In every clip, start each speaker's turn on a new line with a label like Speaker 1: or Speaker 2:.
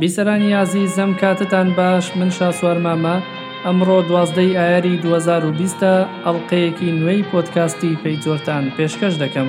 Speaker 1: بیسەرانی ئازیز ئەم کاتتان باش من شاسوار مامە ئەمڕۆ دوازدەی ئایاری 2020 ئەڵلقەیەکی نوێی پۆتکاستی پەیجۆرتان پێشکەش دەکەم.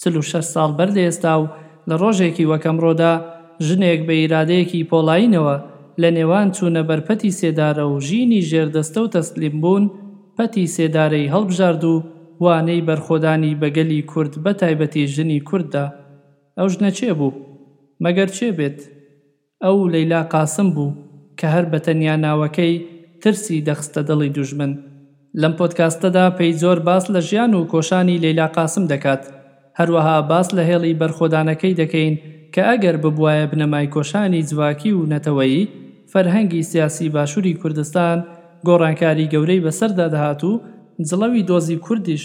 Speaker 1: چل و شەش ساڵ بەر لە ئێستا و لە ڕۆژێکی وەک ئەمڕۆدا، ژنێک بە ئیرادەیەکی پۆڵایینەوە لە نێوان چوونە بەر پەتی سێدارە و ژینی ژێردەستە و تەسلیمبوون، پەتی سێدارەی هەڵبژارد و وانەی بەرخۆدانی بە گەلی کورد بەتایبەتی ژنی کورد دا. ئەو ژنە کێ بوو؟ مەگەر کێ بێت؟ ئەو لەیلا قاسم بوو کە هەر بە تەنیا ناوەکەی ترسی دەخستە دڵی دوژمن. لەم پۆدکاستەدا پەی زۆر باس لە ژیان و کۆشانی لەیلا قاسم دەکات. هەروەها باس لە هێڵی بەرخۆدانەکەی دەکەین کە ئەگەر ببوایە بنەمای کۆشانی جڤاکی و نەتەوەیی، فەرهەنگی سیاسی باشوری کوردستان گۆڕانکاری گەورەی بەسەردا دەهات و جڵەوی دۆزی کوردیش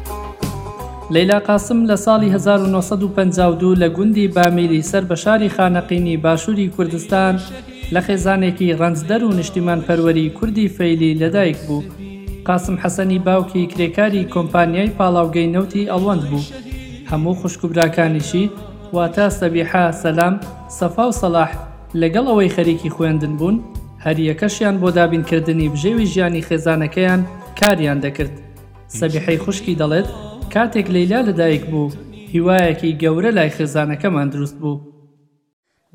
Speaker 2: لەیلا قاسم لە ساڵی هەزار و نۆ سەد و پەنجا
Speaker 1: و دوو لە گوندی بامیری سەر بە شاری خانەقینی باشووری کوردستان لە خێزانێکی ڕەنجدەر و نیشتیمانپەروەری کوردی فەیلی لەدایک بوو. قاسم حەسەنی باوکی کرێکاری کۆمپانیای پاڵاوگەی نەوتی ئەڵوەند بوو. هەموو خوشک و براکانیشی واتە سەبیحە، سەلام، سەفا و سەلاح لەگەڵ ئەوەی خەریکی خوێندن بوون، هەریەکەشیان بۆ دابینکردنی بژێوی ژیانی خێزانەکەیان کاریان دەکرد. سەمیحەی خوشکی دەڵێت، کاتێک لەیلا لەدایک بوو، هیوایەکی گەورە لای خێزانەکەمان دروست بوو.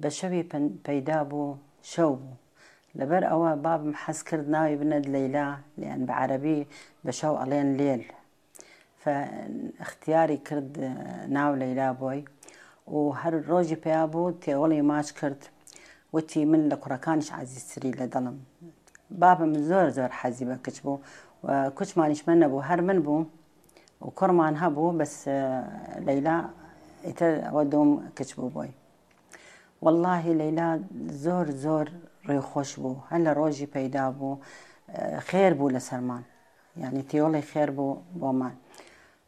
Speaker 3: بە شەوی پەیدا بوو شەو بوو. لەبەر ئەوە بابم حەز کرد ناوی بنێت لەیلا لان بە عەرەبی بە شەو ئەڵێن لێل. ف اختیاری کرد ناو لەیلا بۆی و هەر رۆژی پەیا بوو تێوەڵی ماچ کرد وتی، من لە کوڕەکانیش عەزیزتری لە دڵم. بابم زۆر زۆر حەزی بە کچ بوو و کچمانیش من نەبوو، هەر من بووم و کوڕمان هەبوو، بەس لەیلا ئیتر ئەوە دووم کچ بوو بۆی. وەڵڵاهی لەیلا زۆر زۆر ڕێوخۆش بوو، هەر لە ڕۆژی پەیدا بوو خێر بوو لەسەرمان، یانی تێوڵی خێر بوو بۆمان.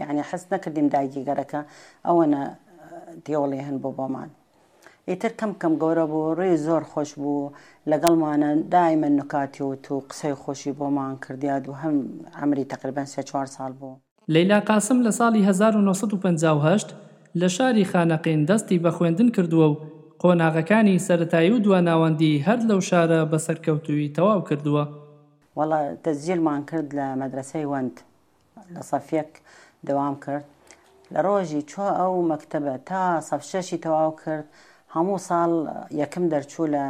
Speaker 3: یەعنی حەز نەکردیم دایکی گەرەکە ئەوەنە تێوەڵی هەن بۆ بۆمان ئیتر کەم کەم گەورە بوو ڕێی زۆر خۆش بوو لەگەڵمانە دایمە نکاتی وت و قسەی خۆشی بۆمان کردیا دوو هەم عەمری تەقریبەن سێ چوار ساڵ بوو.
Speaker 1: لەیلا قاسم لە ساڵی هەزار و نۆ سەد و پەنجا و هەشت لە شاری خانەقین دەستی بە خوێندن کردووە و قۆناغەکانی سەرەتایی و دوا ناوەندی هەر لەو شارە بە سەرکەوتوویی تەواو کردووە.
Speaker 3: وەڵا تەسجیلمان کرد لە مەدرەسەی وەند لە سەف یەک دەوام کرد لە ڕۆژی چوە ئەو مەکتەبە تا سەف شەشی تەواو کرد هەموو ساڵ یەکم دەرچوو لە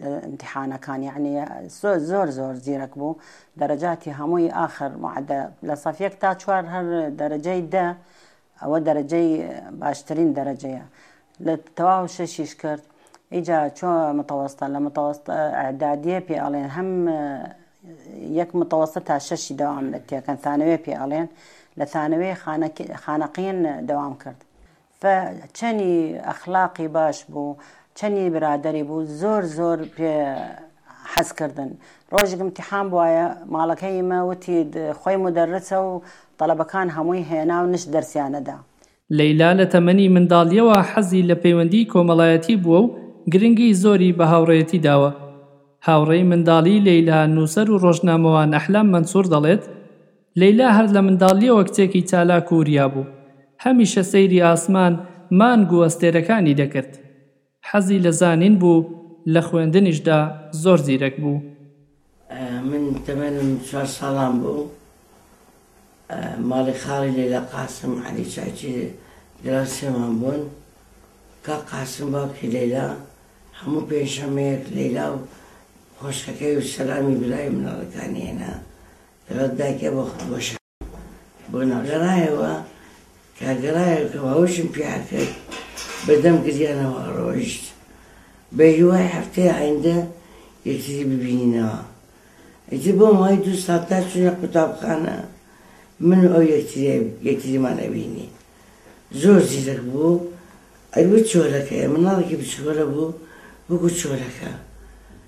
Speaker 3: امتحانەکان یعنی زۆر زۆر زۆر زیرەک بوو دەرەجاتی هەمووی ئاخر معدە لە سەف یەک تا چوار هەر دەرەجەی دە ئەوە دەرەجەی باشترین دەرەجەیە لە تەواو شەشیش کرد ئیجا چۆ متەوەستە لە متەوەست ئەعدادیە پێ ئەڵێن هەم یەک متەوەستە تا شەشی دەوام لە تێکەن ثانەوێ پێ ئەڵێن لە ثانەوێ خانەقین دەوام کرد چەنی ئەخلاقی باش بوو چەنی برادری بوو زۆر زۆر پێ حەزکردن ڕۆژێکم تیحام بواە ماڵەکەی ئمە وتی خۆی مدەرسە و تەڵەبەکان هەمووی هێنا و نشت دەرسیان نەدا.
Speaker 1: لەیلا لە تەمەنی منداڵییەوە حەزی لە پەیوەندیی کۆمەڵایەتی بووە و گرنگیی زۆری بە هاوڕێیەتی داوە. هاوڕێی منداڵیی لەیلا، نووسەر و ڕۆژنامەوان ئەحلام مەنسوور دەڵێت، لەیلا هەر لە منداڵییەوە کچێکی چالاک و وریا بوو. هەمیشە سەیری ئاسمان، مانگ و ئەستێرەکانی دەکرد. حەزی لە زانین بوو، لە خوێندنیشدا زۆر زیرەک بوو.
Speaker 4: من تەمەنم چوار ساڵان بوو، ماڵی خاڵی لەیلا قاسم، عەلی چاچی، دراوسێمان بوون. کاک قاسم باوکی لەیلا، هەموو پێنجشەممەیەک لەیلا و خۆشکەکەی و سەلامی برای مناڵەکانی ئێنە لەگەڵ دایکە بۆ خۆشەکەی. بۆ نەگەڕایەوە، کە گەڕایەوە هۆشم پیاکرد بەدەم گریانەوە ڕۆیشت، بەهیوای هەفتەی ئایندە یەکتری ببینینەوە، ئیتر بۆم وای دوو ساڵ تا چووینە قوتابخانە من و ئەو یەکتریمان ئەبینی، زۆر زیرەک بوو ئەیوت چۆلەکەیە، مناڵێکی بچکۆلە بوو وەکو چۆلەکە.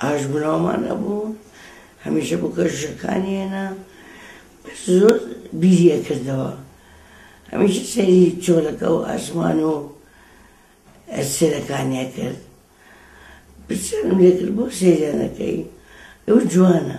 Speaker 4: ئاش بناومان ئەبوو هەمیشە بوکە ژەکانی هێنا زۆر بیری ئەکردەوە هەمیشە سەیری چۆلەکە و ئاسمان و سێرەکانیە کرد پرسیارم لێکرد بۆ سەیرانەکەی ئەو جوانە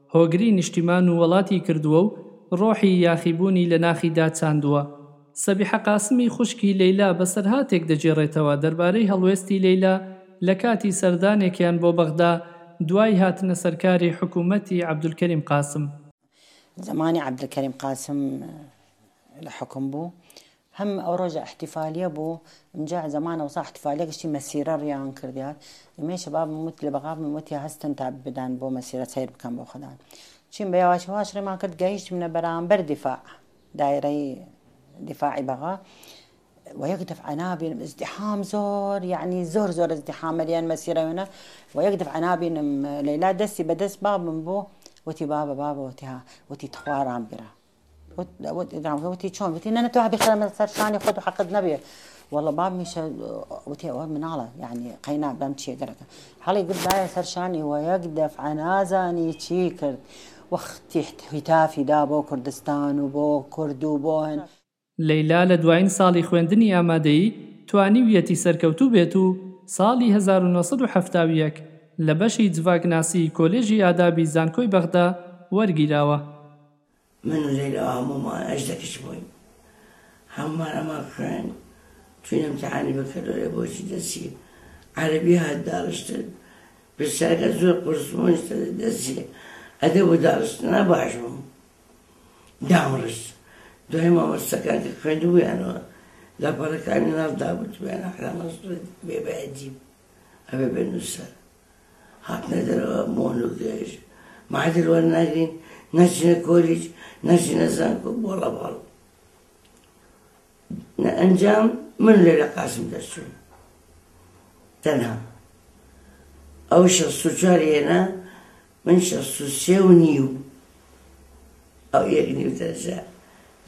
Speaker 1: هۆگری نیشتیمان و وەڵاتی کردووە و ڕۆحی یاخیبوونی لە ناخیدا چاندووە. سەبیحە قاسمی خوشکی لەیلا بەسەرهاتێک دەگێڕێتەوە دەربارەی هەڵوێستی لەیلا لە کاتی سەردانێکیان بۆ بەغدا دوای هاتنەسەرکاری حکوومەتی عەبدولکەریم قاسم.
Speaker 3: زەمانی عەبدولکەریم قاسم لە حوکم بوو، هەم ئەو ڕۆژە ئیحتیفالیە بوو ئینجا زەمان ئەوسا ئیحتیفالیە گشتی مەسیرە ڕیان کردیان ئیمەی شەبابم وت لە بەغابم وتیا هەستن تا بدان بۆ مەسیرە سەیر بکەن بۆ خۆدان چین بە یەواش یەواش ڕێمان کرد گەیشتمنە بەرامبەر دیفاع دایرەی دیفاعی بەغا وەیەک دەفعە نابینم ئزدیحام زۆر یعنی زۆر زۆر ئزدیحامەریان مەسیرەوێنە وەیەک دەفعە نابینم لەیلا دەستی بەدەست بابم بوو وتی بابە بابە وتی ها وتی تخوا ڕامگرە وتی چۆن وتی نەنە تۆ بخەرمە سەر شانی خۆت و حەقت نەبێ وەڵە باب میشە وتی ئەوە مناڵە یعنی قەینا بەم چێگەرەکە هەڵی گردایە سەر شانی وە یەک دەفعە نازانی چی کرد وەختی هیتافی دا بۆ کوردستان و بۆ کورد و بۆن
Speaker 1: لەیلا لە دوایین ساڵی خوێندنی ئامادەیی توانیویەتی سەرکەوتوو بێت و ساڵی هەزار و نۆ سەد و حەفتا و یەک لە بەشی جڤاکناسیی کۆلێژی ئادابی زانکۆی بەغدا وەرگیراوە.
Speaker 4: من و لەیلا هەموومان ئەش دەکشبووین. هەموومان ئەمان خوێند. چووینە ئیمتیحانی بەکەلۆریا بۆشی دەرسی عەرەبی هات داڕشتن. پرسیارەکە زۆر قورس بوو، من ئیتر دەرسی ئەدەب و داڕشتنا باش بووم. داڕشت دوای مامۆستاکان کە خوێندبوویانەوە لە پەڕەکانی ناڵدا گوتمیان ئەقرا مەزدور بێ بە ئەدیب ئەبێ بێ نووسەر هاتنە دەرەوە مۆن و گەیش معدل وەرناگرین نەچینە کۆلیج نەچینە زانکۆ بۆڵە باڵ نە ئەنجام من لێ لە قاسم دەرچوون تەنها ئەو شەست و چوار هێنا من شەست و سێ و نیو ئەو یەک نیو دەرجە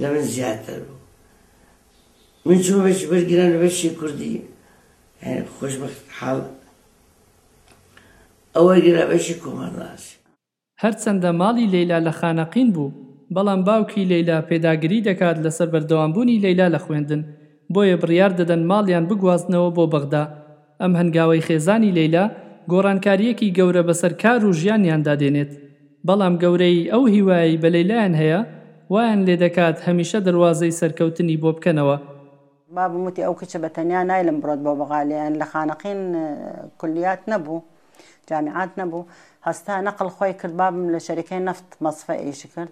Speaker 4: لە من زیاتر بوو من چۆن بەشی بەرگران لە بەشی کوردی خۆشبخت حاڵ ئەوە گرا بەشی کۆمەڵناسی
Speaker 1: هەرچەندە ماڵی لەیلا لە خانەقین بوو، بەڵام باوکی لەیلا پێداگری دەکات لەسەر بەردەوامبوونی لەیلا لە خوێندن، بۆیە بڕیار دەدەن ماڵیان بگوازنەوە بۆ بەغدا، ئەم هەنگاوەی خێزانی لەیلا گۆڕانکارییەکی گەورە بەسەر کار و ژیانیاندا دێنێت، بەڵام گەورەیی ئەو هیوایەی بە لەیلایان هەیە وایان لێدەکات هەمیشە دەروازەی سەرکەوتنی بۆ بکەنەوە.
Speaker 3: بابم وتی ئەو کچە بە تەنیا نایلم بڕۆت بۆ بەغا لێیان لە خانەقین کولیات نەبوو جامیعات نەبوو هەستا نەقڵ خۆی کرد بابم لە شەریکەی
Speaker 1: نەفت مەسفە ئیشکرد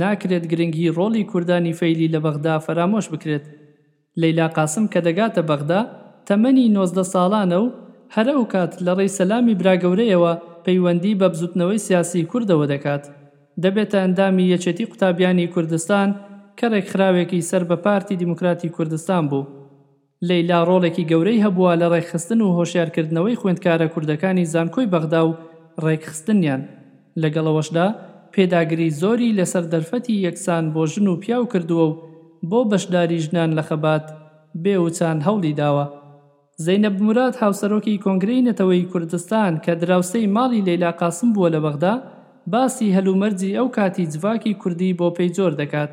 Speaker 1: ناکرێت گرنگی ڕۆڵی کوردانی فەیلی لە بەغدا فەرامۆش بکرێت. لەیلا قاسم کە دەگاتە بەغدا، تەمەنی نۆزدە ساڵانە و هەر ئەو کات لە ڕێی سەلامی براگەورەیەوە پەیوەندی بە بزوتنەوەی سیاسی کوردەوە دەکات. دەبێتە ئەندامی یەکێتی قوتابیانی کوردستان کە ڕێکخراوێکی سەر بە پارتی دیموکراتی کوردستان بوو. لەیلا ڕۆڵێکی گەورەی هەبووە لە ڕێکخستن و هۆشیارکردنەوەی خوێندکارە کوردەکانی زانکۆی بەغدا و ڕێکخستنیان، لەگەڵ ئەوەشدا پێداگری زۆری لەسەر دەرفەتی یەکسان بۆ ژن و پیاو کردووە و بۆ بەشداری ژنان لە خەبات بێ وچان هەوڵی داوە. زەینەب موراد هاوسەرۆکی کۆنگرەی نەتەوەیی کوردستان کە دراوسێی ماڵی لەیلا قاسم بووە لە بەغدا، باسی هەلومەرجی ئەو کاتی جڤاکی کوردی بۆ پەیجۆر دەکات.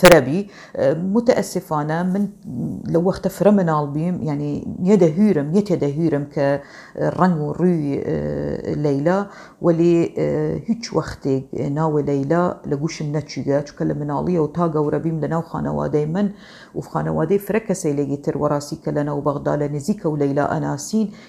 Speaker 5: فرە بی متاسفانە من لە وەختە فرە مناڵ بیم یعنی نیە دە هویرم نیە تێ دە هویرم کە ڕەنگ و ڕوی لەیلا وەلی هیچ وەختێک ناوە لەیلا لە گوشم نەچویە چکە لە مناڵیە و تا گەورە بیم لە ناو خانەوادەی من و خانەوادەی فرە کەسەیلێگی تر وەڕاسی کە لە ناو بەغدا لە نزیکە و لەیلا ئەناسین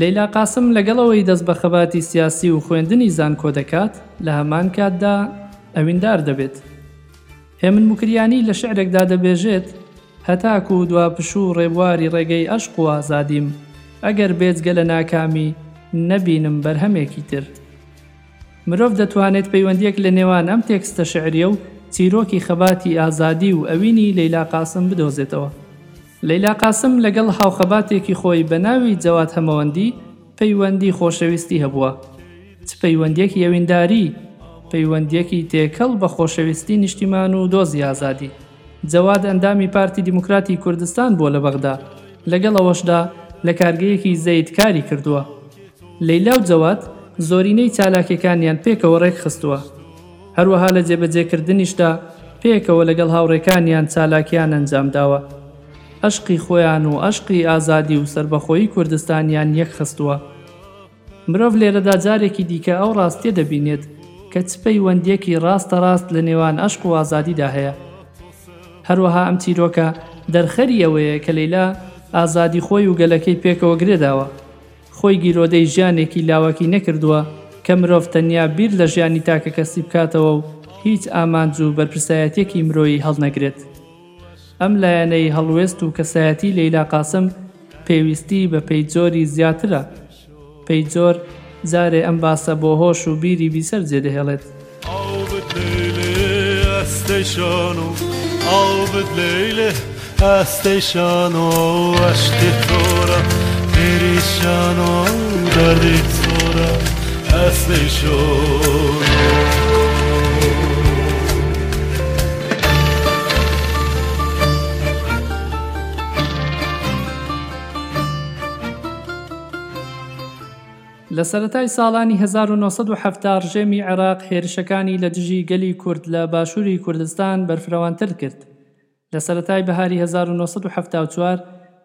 Speaker 5: لەیلا قاسم لەگەڵ ئەوەی دەست
Speaker 1: بە خەباتی سیاسی و خوێندنی زانکۆ دەکات، لە هەمان کاتدا ئەویندار دەبێت. هێمن موکریانی لە شیعرێکدا دەبێژێت. هەتاکوو دوا پشوو ڕێبواری ڕێگەی ئەشق و ئازادیم، ئەگەر بێجگە لە ناکامی، نەبینم بەرهەمێکی تر. مرۆڤ دەتوانێت پەیوەندییەک لە نێوان ئەم تێکستە شیعرییە و چیرۆکی خەباتی ئازادی و ئەوینی لەیلا قاسم بدۆزێتەوە. لەیلا قاسم لەگەڵ هاوخەباتێکی خۆی بە ناوی جەواد هەمەوەندی پەیوەندی خۆشەویستی هەبووە. چ پەیوەندییەکی ئەوینداری! پەیوەندییەکی تێکەڵ بە خۆشەویستی نیشتیمان و دۆزی ئازادی. جەواد ئەندامی پارتی دیموکراتی کوردستان بووە لە بەغدا، لەگەڵ ئەوەشدا لە کارگەیەکی زەیت کاری کردووە. لەیلا و جەواد زۆرینەی چالاکییەکانیان پێکەوە رێکخستووە، هەروەها لە جێبەجێکردنیشدا پێکەوە لەگەڵ هاوڕێکانیان چالاکییان ئەنجامداوە. ئەشقی خۆیان و ئەشقی ئازادی و سەربەخۆیی کوردستانیان یەکخستووە. مرۆڤ لێرەدا جارێکی دیکە ئەو ڕاستییە دەبینێت کە چ پەیوەندییەکی ڕاستەڕاست لە نێوان عەشق و ئازادیدا هەیە. هەروەها ئەم چیرۆکە دەرخەری ئەوەیە کە لەیلا ئازادی خۆی و گەلەکەی پێکەوە گرێ داوە. خۆی گیرۆدەی ژیانێکی لاوەکی نەکردووە کە مرۆڤ تەنیا بیر لە ژیانی تاکەکەسی بکاتەوە و هیچ ئامانج و بەرپرسایەتییەکی مرۆیی هەڵنەگرێت. ئەم لایەنەی هەڵوێست و کەسایەتی لەیلا قاسم پێویستی بە پەی جۆری زیاترە پەی جۆر جارێ ئەم باسە بۆ هۆش و بیری بیسەر
Speaker 2: جێ دەهێڵێت. لە سەرەتای ساڵانی هەزار و نۆ سەد و
Speaker 1: حەفتا ڕژێمی عێراق هێرشەکانی لە دژی گەلی کورد لە باشووری کوردستان بەرفرەوانتر کرد. لە سەرەتای بەهاری هەزار و نۆ سەد و حەفتا و چوار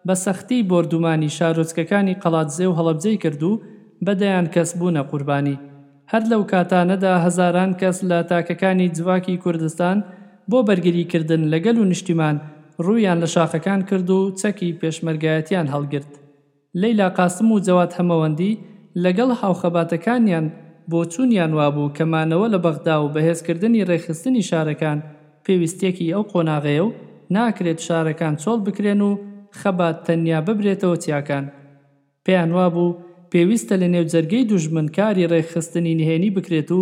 Speaker 1: بە سەختی بۆردومانی شارۆچکەکانی قەڵادزێ و هەڵەبجەی کرد و بە دەیان کەس بوونە قوربانی. هەر لەو کاتانەدا هەزاران کەس لە تاکەکانی جڤاکی کوردستان بۆ بەرگری کردن لە گەل و نیشتیمان ڕوویان لە شاخەکان کرد و چەکی پێشمەرگایەتیان هەڵگرت. لەیلا قاسم و جەواد حەمەوەندی لە گەڵ هاوخەباتەکانیان بۆچوونیان وابوو کە مانەوە لە بەغدا و بەهێز کردنی ڕێکخستنی شارەکان پێویستیەکی ئەو قۆناغەیە و ناکرێت شارەکان چۆڵ بکرێن و خەبات تەنیا ببرێتەوە چیاکان. پێیان وابوو پێویستە لە نێو جەرگەی دوژمن کاری ڕێکخستنی نهێنی بکرێت و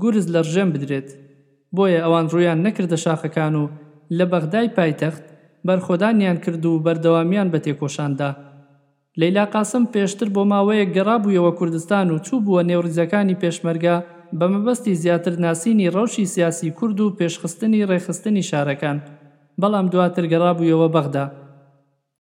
Speaker 1: گورز لە ڕژێم بدرێت. بۆیە ئەوان ڕوویان نەکردە شاخەکان و لە بەغدای پایتەخت بەرخۆدانیان کرد و بەردەوامیان بە تێکۆشان دا. لەیلا قاسم پێشتر بۆ ماوەیەک گەڕابوویەوە کوردستان و چووبووە نێو ڕیزەکانی پێشمەرگە بە مەبەستی زیاتر ناسینی ڕەوشی سیاسی کورد و پێشخستنی ڕێکخستنی شارەکان، بەڵام دواتر گەڕابوویەوە بەغدا.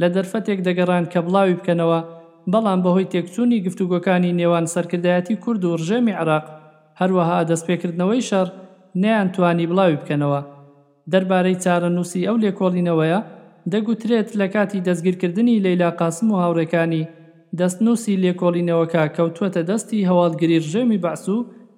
Speaker 1: لە دەرفەتێک دەگەڕان کە بڵاوی بکەنەوە، بەڵام بەهۆی تێکچوونی گفتوگۆکانی نێوان سەرکردایەتی کورد و ڕژێمی عێراق، هەروەها دەستپێکردنەوەی شەڕ، نەیانتوانی بڵاوی بکەنەوە. دەربارەی چارەنووسی ئەو لێکۆڵینەوەیە، دەگوترێت لە کاتی دەستگیرکردنی لەیلا قاسم و هاوڕێکانی، دەستنووسی لێکۆڵینەوەکە کەوتووەتە دەستی هەواڵگری ڕژێمی
Speaker 6: بەعس و،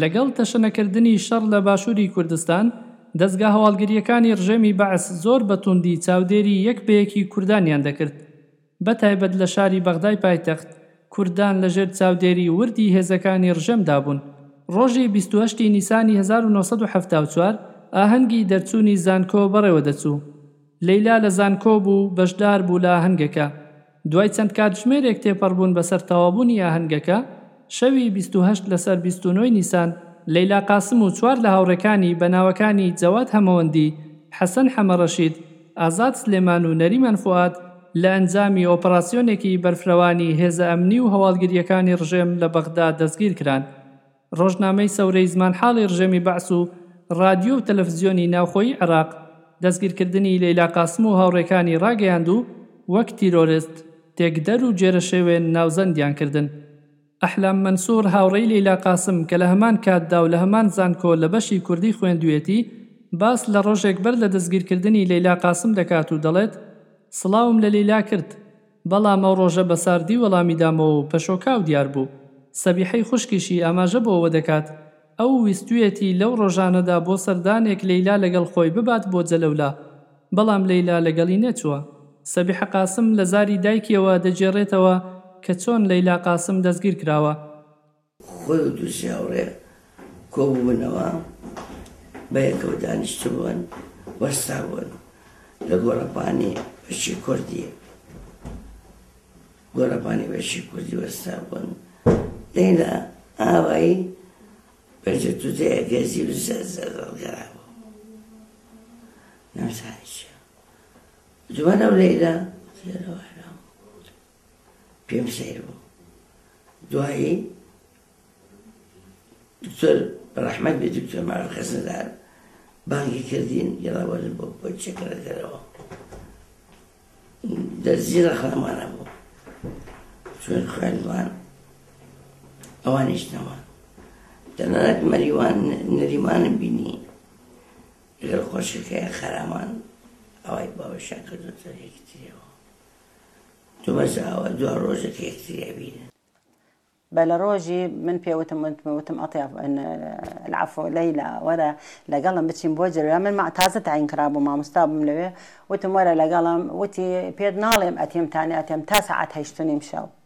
Speaker 1: لەگەڵ تەشەنەکردنی شەڕ لە باشووری کوردستان، دەزگا هەواڵگرییەکانی ڕژێمی بەعس زۆر بە توندی چاودێری یەک بە یەکی کوردانیان دەکرد. بە تایبەت لە شاری بەغدای پایتەخت، کوردان لە ژێر چاودێری وردی هێزەکانی ڕژێمدا بوون. ڕۆژی بیست و هەشت ی نیسانی هەزار و نۆ سەد و حەفتا و چوار ئاهەنگی دەرچوونی زانکۆ بەڕێوە دەچوو. لەیلا لە زانکۆ بوو بەشدار بوو لە ئاهەنگەکە، دوای چەند کاتژمێرێک تێپەڕ بوون بەسەر تەوابوونی ئاهەنگەکە، شەوی بیست و هەشت لەسەر بیست و نۆی نیسان، لەیلا قاسم و چوار لە هاوڕێکانی بە ناوەکانی جەواد هەمەوەندی، حەسەن حەمە ڕەشید، ئازاد سلێمان و نەریمان فوئاد لە ئەنجامی ئۆپەڕاسیۆنێکی بەرفرەوانی هێزە ئەمنی و هەواڵگرییەکانی ڕژێم لە بەغدا دەستگیرکران. ڕۆژنامەی سەورەی زمانحاڵی ڕژێمی بەعس و ڕادیۆ و تەلەفزیۆنی ناوخۆیی عێراق، دەستگیرکردنی لەیلا قاسم و هاوڕێکانی ڕاگەیاند و وەک تیرۆرست، تێکدەر و گێرەشێوێن ناوزەندیان کردن. ئەحلام مەنسوور هاوڕێی لەیلا قاسم کە لە هەمان کاتدا و لە هەمان زانکۆ لە بەشی کوردی خوێندوویەتی، باس لە ڕۆژێک بەر لە دەستگیرکردنی لەیلا قاسم دەکات و دەڵێت، سڵاوم لە لەیلا کرد، بەڵام ئەو ڕۆژە بە ساردی وەڵامی دامەوە و پەشۆکاو دیار بوو. سەبیحەی خوشکیشی ئاماژە بۆ ئەوە دەکات، ئەو ویستوویەتی لەو ڕۆژانەدا بۆ سەردانێک لەیلا لەگەڵ خۆی ببات بۆ جەلەولا، بەڵام لەیلا لەگەڵی نەچووە. سەبیحە قاسم لە زاری دایکییەوە دەگێڕێتەوە کە چۆن لەیلا قاسم دەستگیر کراوە.
Speaker 4: خۆی و دوو سێ هاوڕێ کۆبوونەوە، بەیەکەوە دانیشتبوون، وەستابوون لە گۆڕەپانی بەشی کوردی، گۆڕەپانی بەشی کوردی وەستابوون، لێیلا ئاوایی بەجێ تووتەیە گەزی و زەر زەر هەڵگەرابوو. نەمزانی چیە دوبارە و لەیلا پێم سەیر بوو دوایی دکتۆر ڕەحمەت بێ دکتۆر مارف خەزندار بانگی کردین گەڵاوەرن بۆ بۆ چێکەرەکەرەوە دەرزی ڕەخنەمانە بوو چۆن خوێندوان ئەوانیش نەوە تەنانەت مەریوان نەریمانم بینی لەگەڵ خۆشەکەی خەرامان ئەوەی باوەشان کردو تەرێکی ترەوە دوبەس ئاوا دوا ڕۆژەک یەکتری
Speaker 3: ئەبینن. بە لە ڕۆژی من پێ وتم وتم ئەتێ العفو لەیلا وەرە لەگەڵم بچین بۆ جەرگا من تازە تەعین کرابوو مامۆستا بووم لەوێ وتم وەرە لەگەڵم وتی پێت ناڵێم ئەتێم تانێ ئەتێم تا سەعات هەشت و نیم شەو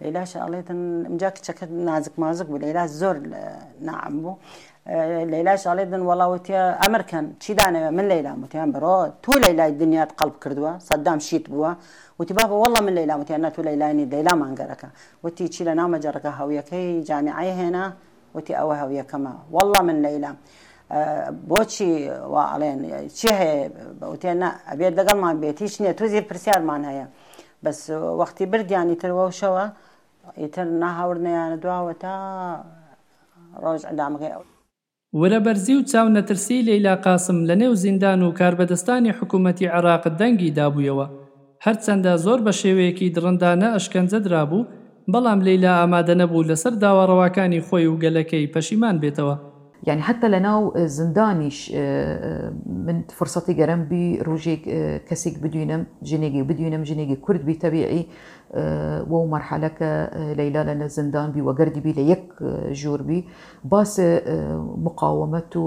Speaker 3: لەیلاشە ئەڵێتن ئمجا کچەکە نازک مازک بوو لەیلا زۆر ناعم بوو لەیلاش ئەڵێ دن وەڵاوتیە ئەمرکەن چی دانەوێ من لەیلا وتیان بڕۆ تو لەیلای دنیات قەڵب کردووە سەدام شیت بووە وتی بابە وەڵە من لەیلا وتیان نە تو لەیلانی لەیلا مانگەرەکە وتی چی لە نامە جەڕەکە هەویەکەی جامیعی هێنا وتی ئەوە هەویەکەمە وەڵە من لەیلا بۆچی وا ئەڵێن چی هەیە بەوتێن نە ئەبێت دەگەڵمان بێت هیچ نییە تو زیر پرسیارمان هەیە بەس وەختی بردیان ئیتر وەو شەوە ئیتر ناهاوردنەیانە دواوە تا ڕۆژ
Speaker 1: ئەدامغێ. ورەبەرزی و چاو نەترسیی لەیلا قاسم لە نێو زیندان و کاربەدەستانی حکوومەتی عێراق دەنگی دابوویەوە. هەرچەندە زۆر بە شێوەیەکی دڕندانە ئەشکەنجە درابوو، بەڵام لەیلا ئامادەنەبوو لەسەر داوا ڕەواکانی خۆی و گەلەکەی پەشیمان بێتەوە.
Speaker 5: یانی حەتتا لەناو زندانیش من فرسەتی گەرم بی روژیگ کەسیگ بدوینم ژنیگیگ بدوینم ژنیگی کورد بی تەبیعی وەو مەرحەلە ک لەیلا لە زندان بی وەگەردی بی لە یەک ژوور بی باس مقاومەت و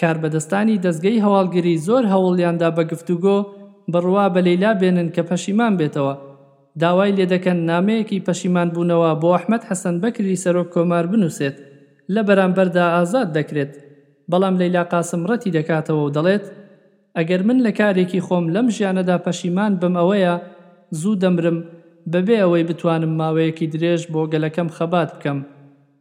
Speaker 1: کاربەدەستانی دەزگەی هەواڵگری زۆر هەوڵیاندا بە گفتوگۆ بڕوا بە لەیلا بێنن کە پەشیمان بێتەوە. داوای لێدەکەن نامەیەکی پەشیمانبوونەوە بۆ ئەحمەد حەسەن بەکری سەرۆک کۆمار بنووسێت، لە بەرامبەردا ئازاد دەکرێت. بەڵام لەیلا قاسم رەتی دەکاتەوە و دەڵێت، ئەگەر من لە کارێکی خۆم لەم ژیانەدا پەشیمان بم ئەوەیە زوو دەمرم، بەبێ ئەوەی بتوانم ماوەیەکی درێژ بۆ گەلەکەم خەبات بکەم.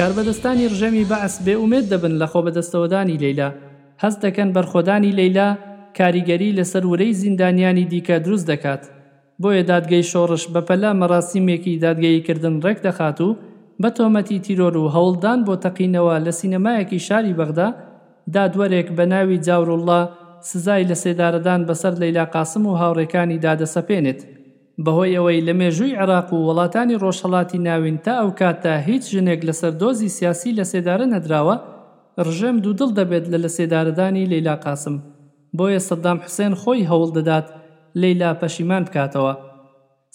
Speaker 1: کاربەدەستانی ڕژێمی بەعس بێ ئومێد دەبن لە خۆبەدەستەوەدانی لەیلا، هەست دەکەن بەرخۆدانی لەیلا کاریگەری لەسەر ورەی زیندانیانی دیکە دروست دەکات، بۆیە دادگەی شۆڕش بەپەلە مەراسیمێکی دادگەییکردن ڕێکدەخات و بە تۆمەتی تیرۆر و هەوڵدان بۆ تەقینەوە لە سینەمایەکی شاری بەغدا، دادوەرێک بە ناوی جاورولڵە سزای لەسێدارەدان بەسەر لەیلا قاسم و هاوڕێکانیدا دەسەپێنێت، بەهۆی ئەوەی لە مێژووی عێراق و وەڵاتانی ڕۆژهەڵاتی ناوین تا ئەوکاتە هیچ ژنێک لەسەر دۆزی سیاسی لەسێدارە نەدراوە، ڕژێم دوودڵ دەبێت لە لەسێدارەدانی لەیلا قاسم، بۆیە سەدام حوسێن خۆی هەوڵدەدات لەیلا پەشیمان بکاتەوە.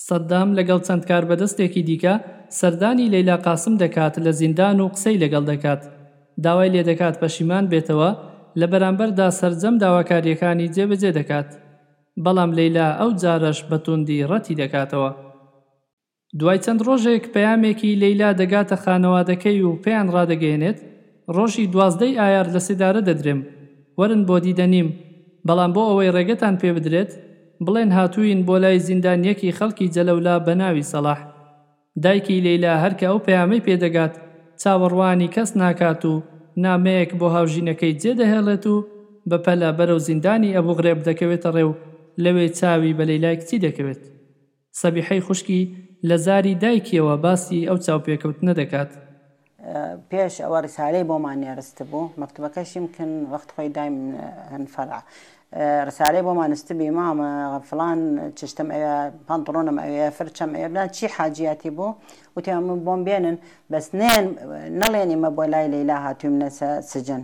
Speaker 1: سەددام لەگەڵ چەند کاربەدەستێکی دیکە سەردانی لەیلا قاسم دەکات لە زیندان و قسەی لەگەڵ دەکات. داوای لێدەکات پەشیمان بێتەوە، لە بەرامبەردا سەرجەم داواکارییەکانی جێبەجێ دەکات. بەڵام لەیلا ئەو جارەش بە توندی ڕەتی دەکاتەوە. دوای چەند ڕۆژێک پەیامێکی لەیلا دەگاتە خانەوادەکەی و پێیان ڕادەگەیەنێت، ڕۆژی دوازدە ی ئایار لە سێدارە دەدرێم وەرن بۆ دیدەنیم بەڵام بۆ ئەوەی ڕێگەتان پێ بدرێت بڵێن هاتووین بۆ لای زیندانیەکی خەڵکی جەلەولا بە ناوی سەڵاح دایکی لەیلا هەر کە ئەو پەیامەی پێ دەگات چاوەڕوانی کەس ناکات و نامەیەک بۆ هاوژینەکەی جێ دەهێڵێت و بە پەلە بەرەو زیندانی ئەبوغرێب دەکەوێتە ڕێ و لەوێ چاوی بە لەیلای کچی دەکەوێت. سەبیحەی خوشکی لە زاری دایکیەوە باسی ئەو چاوپێکەوتنە دەکات.
Speaker 3: پێش ئەوە رسالەی بۆمان نێرستبوو مەکتبەکەش یمکن وەخت خۆی دایم هن فەرع رسالەی بۆمان نستبی مامە فلان چشتم ئەوێ پانتڵونم ئەوێ فرچەم ئەوێ بزان چی حاجیاتی بوو وتیان بۆم بێنن بەس نەیان نەڵێن ئیمە بۆ لای لەیلا هاتویمنە سجن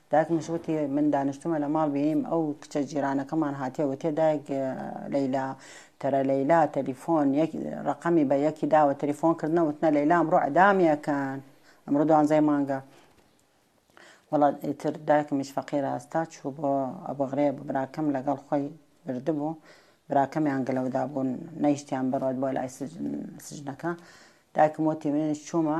Speaker 3: داکمش وتی، من دانیشتوومە لە ماڵ بینیم ئەو کچە جیرانەکەمان هاتیە وتیە دایک لەیلا تەرە لەیلا تەلیفۆن یەک ڕەقەمی بە یەکی داوە تەلیفۆن کردنە وتنە لەیلا ئەمڕۆ ئەدامیەکەن ئەمڕۆ دوانزەی مانگە وڵات ئیتر دایکمیش فەقیر ئاستا چوو بۆ ئەبغرێ براکەم لەگەڵ خۆی بردبوو براکەمیان گەلەودا بوون نەیشتیان بڕۆت بۆ لای سجنەکە دایکم وتی منیش چوومە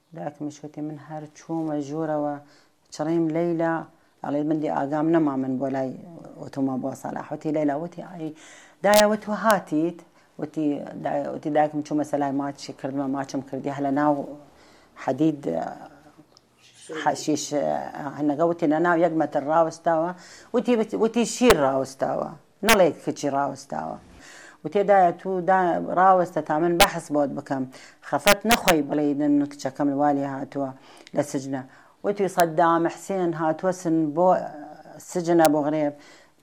Speaker 3: داکمیش وتی من هەر چوومە ژوورەوە چڕیم لەیلا ئەڵێ من دی ئاگام نەما من بۆ لای وتومە بۆ سەلاح وتی لەیلا وتی ئای دایە وە تۆ هاتیت وتی وتی داکم چوومە سەلای ماچی کردمە ماچم کردی هەلە ناو حەدید حەشیش هەنەکە وتی لە ناو یەک مەتر ڕاوستاوە وتی وتی شیر ڕاوستاوە نەڵێی کچی ڕاوەستاوە و تێدایە تو دا ڕاوەستە تا من بەحس بۆت بکەم خەفەت نەخۆی بڵێی دە من کچەکەم وا لێ هاتووە لە سجنە وتی سەدام حسێن هاتووە سن بۆ سجن ئەبو غرێب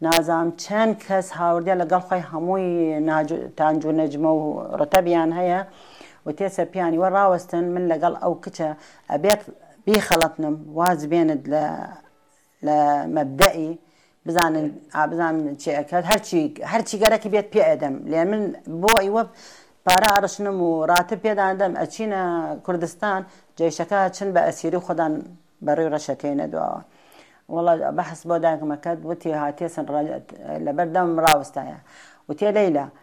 Speaker 3: نازام چەن کەس هاوردە لە گەڵ خۆی هەمووی ناج تانج و نەجمە و ڕتەبیان هەیە و تێ سەپیانی وە ڕاوەستن من لە گەڵ ئەو کچە ئەبێت بیخەڵەتنم واز بێنت لە لە مەبدەئی بزانن ئا بزانن چێ ئەکەن هەرچی هەرچی گەرەکی بێت پێ ئەدەم لێ من بۆ ئیوە پارە ئاڕشنم و ڕاتە پێدادەم ئەچینە کوردستان جێشەکە چن بە ئەسیری خۆدان بەڕێ ڕەشەکەی نەدواوە وڵا بەحس بۆ داگمەکەت وتی هاتێسن لەبەردەم ڕاوستایە وتێ لەیلا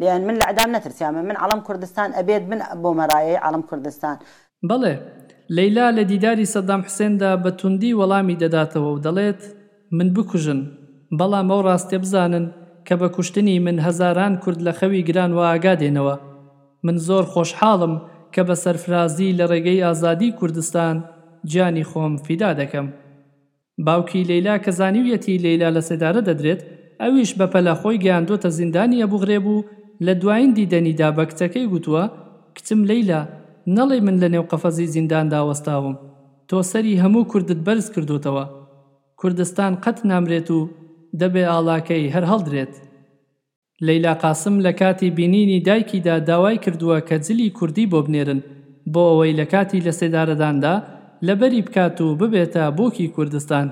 Speaker 3: لیان من لەعدام نەترسیامە من عەڵەم کوردستان ئەبێت من ئەبۆمە رایەی عەڵەم کوردستان.
Speaker 1: بەڵێ، لەیلا لە دیداری سەدام حسێندا بە توندی وەڵامی دەداتەوە و دەڵێت، من بکوژن، بەڵام ئەو ڕاستیە بزانن کە بە کوشتنی من هەزاران کورد لە خەوی گران وەئاگا دێنەوە. من زۆر خۆشحاڵم کە بە سەرفرازی لە ڕێگەی ئازادی کوردستان گیانی خۆم فیدا دەکەم. باوکی لەیلا کە زانیویەتی لەیلا لە سێدارە دەدرێت ئەویش بەپەلە خۆی گەیاندووەتە زیندانی ئەبو غرێب و لە دوایین دیدەنیدا بە کچەکەی گوتووە، کچم لەیلا، نەڵێی من لە نێو قەفەزی زینداندا وەستاوم، تۆ سەری هەموو کوردت بەرز کردۆتەوە. کوردستان قەت نامرێت و دەبێ ئاڵاکەی هەر هەڵدرێت. لەیلا قاسم لە کاتی بینینی دایکیدا داوای کردووە کە جلی کوردی بۆ بنێرن بۆ ئەوەی لە کاتی لەسێدارەداندا لەبەری بکات و ببێتە بۆکی کوردستان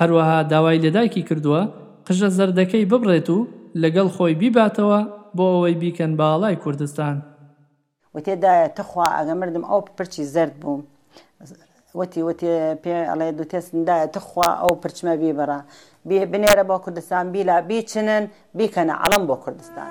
Speaker 1: هەروەها داوای لە دایکی کردووە قژە زەردەکەی ببڕێت و لەگەڵ خۆی بیباتەوە بۆ ئەوەی بیکەن بە ئاڵای کوردستان.
Speaker 3: وتی دایە تخوا ئەگە مردم ئەو پرچی زەرد بووم وتی وتی پێ ئەڵێ دوتێسن دایە تخوا ئەو پرچمە بیبڕە بی بنێرە بۆ کوردستان بیلا بیچنن بیکەنە عەڵەم بۆ کوردستان.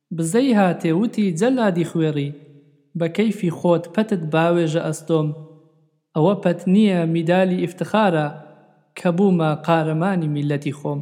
Speaker 1: بزەی هاتێ وتی جەلادی خوێڕی بە کەیفی خۆت پەتت باوێژە ئەستۆم ئەوە پەت نیە میدالی ئیفتخارە کە بوومە قارەمانی میلەتی خۆم.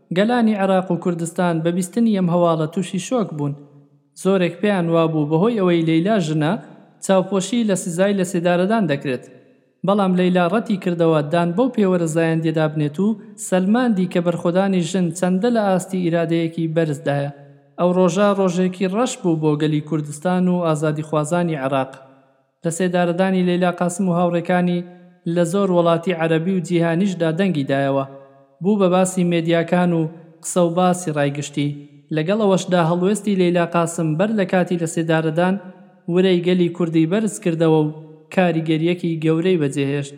Speaker 1: گەلانی عێراق و کوردستان بە بیستنی ئەم هەواڵە تووشی شۆک بوون. زۆرێک پێیان وابوو بەهۆی ئەوەی لەیلا ژنە، چاوپۆشی لە سزای لەسێدارەدان دەکرێت. بەڵام لەیلا ڕەتی کردەوە دان بەو پێوەرە زایەندیەدا بنێت و سەلماندی کە بەرخۆدانی ژن چەندە لە ئاستی ئیرادەیەکی بەرزدایە. ئەو ڕۆژە ڕۆژێکی ڕەش بوو بۆ گەلی کوردستان و ئازادیخوازانی عێراق. لەسێدارەدانی لەیلا قاسم و هاوڕێکانی لە زۆر وەڵاتی عەرەبی و جیهانیشدا دەنگی دایەوە، بوو بە باسی مێدیاکان و قسە و باسی ڕای گشتی. لەگەڵ ئەوەشدا هەڵوێستی لەیلا قاسم بەر لە کاتی لەسێدارەدان ورەی گەلی کوردی بەرز کردەوە و کاریگەرییەکی گەورەی بەجێهێشت.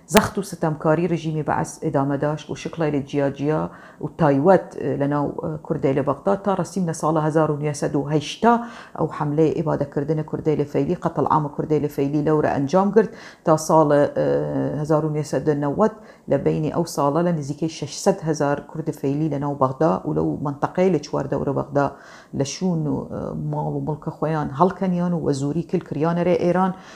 Speaker 5: زەخت و ستەمکاری رژیمی بەعس ئیدامە داشت و شکڵەیلێ جیا جیا و تایوەت لە ناو کوردەیلێ بەغداد تا رەسیمنە ساڵە هەزار و نوێ سەد و هەشتا ئەو حەملەی ئیبادە کردنە کوردەیلێ فەیلی قەتڵ عام کوردەیلێ فەیلی لەورە ئەنجام گرت تا ساڵ هەزار و نوێ سەد و نەوەد لە بەینی ئەو ساڵەلە نزیکەی شەش سەد هەزار کورد فەیلی لە ناو بەغدا و لەو مەنتەقەیلێ چوار دەورە بەغدا لە شوون و ماڵ و موڵکە خوەیان هەڵکەنیان و وە زووری کل کریانە رێ ئێران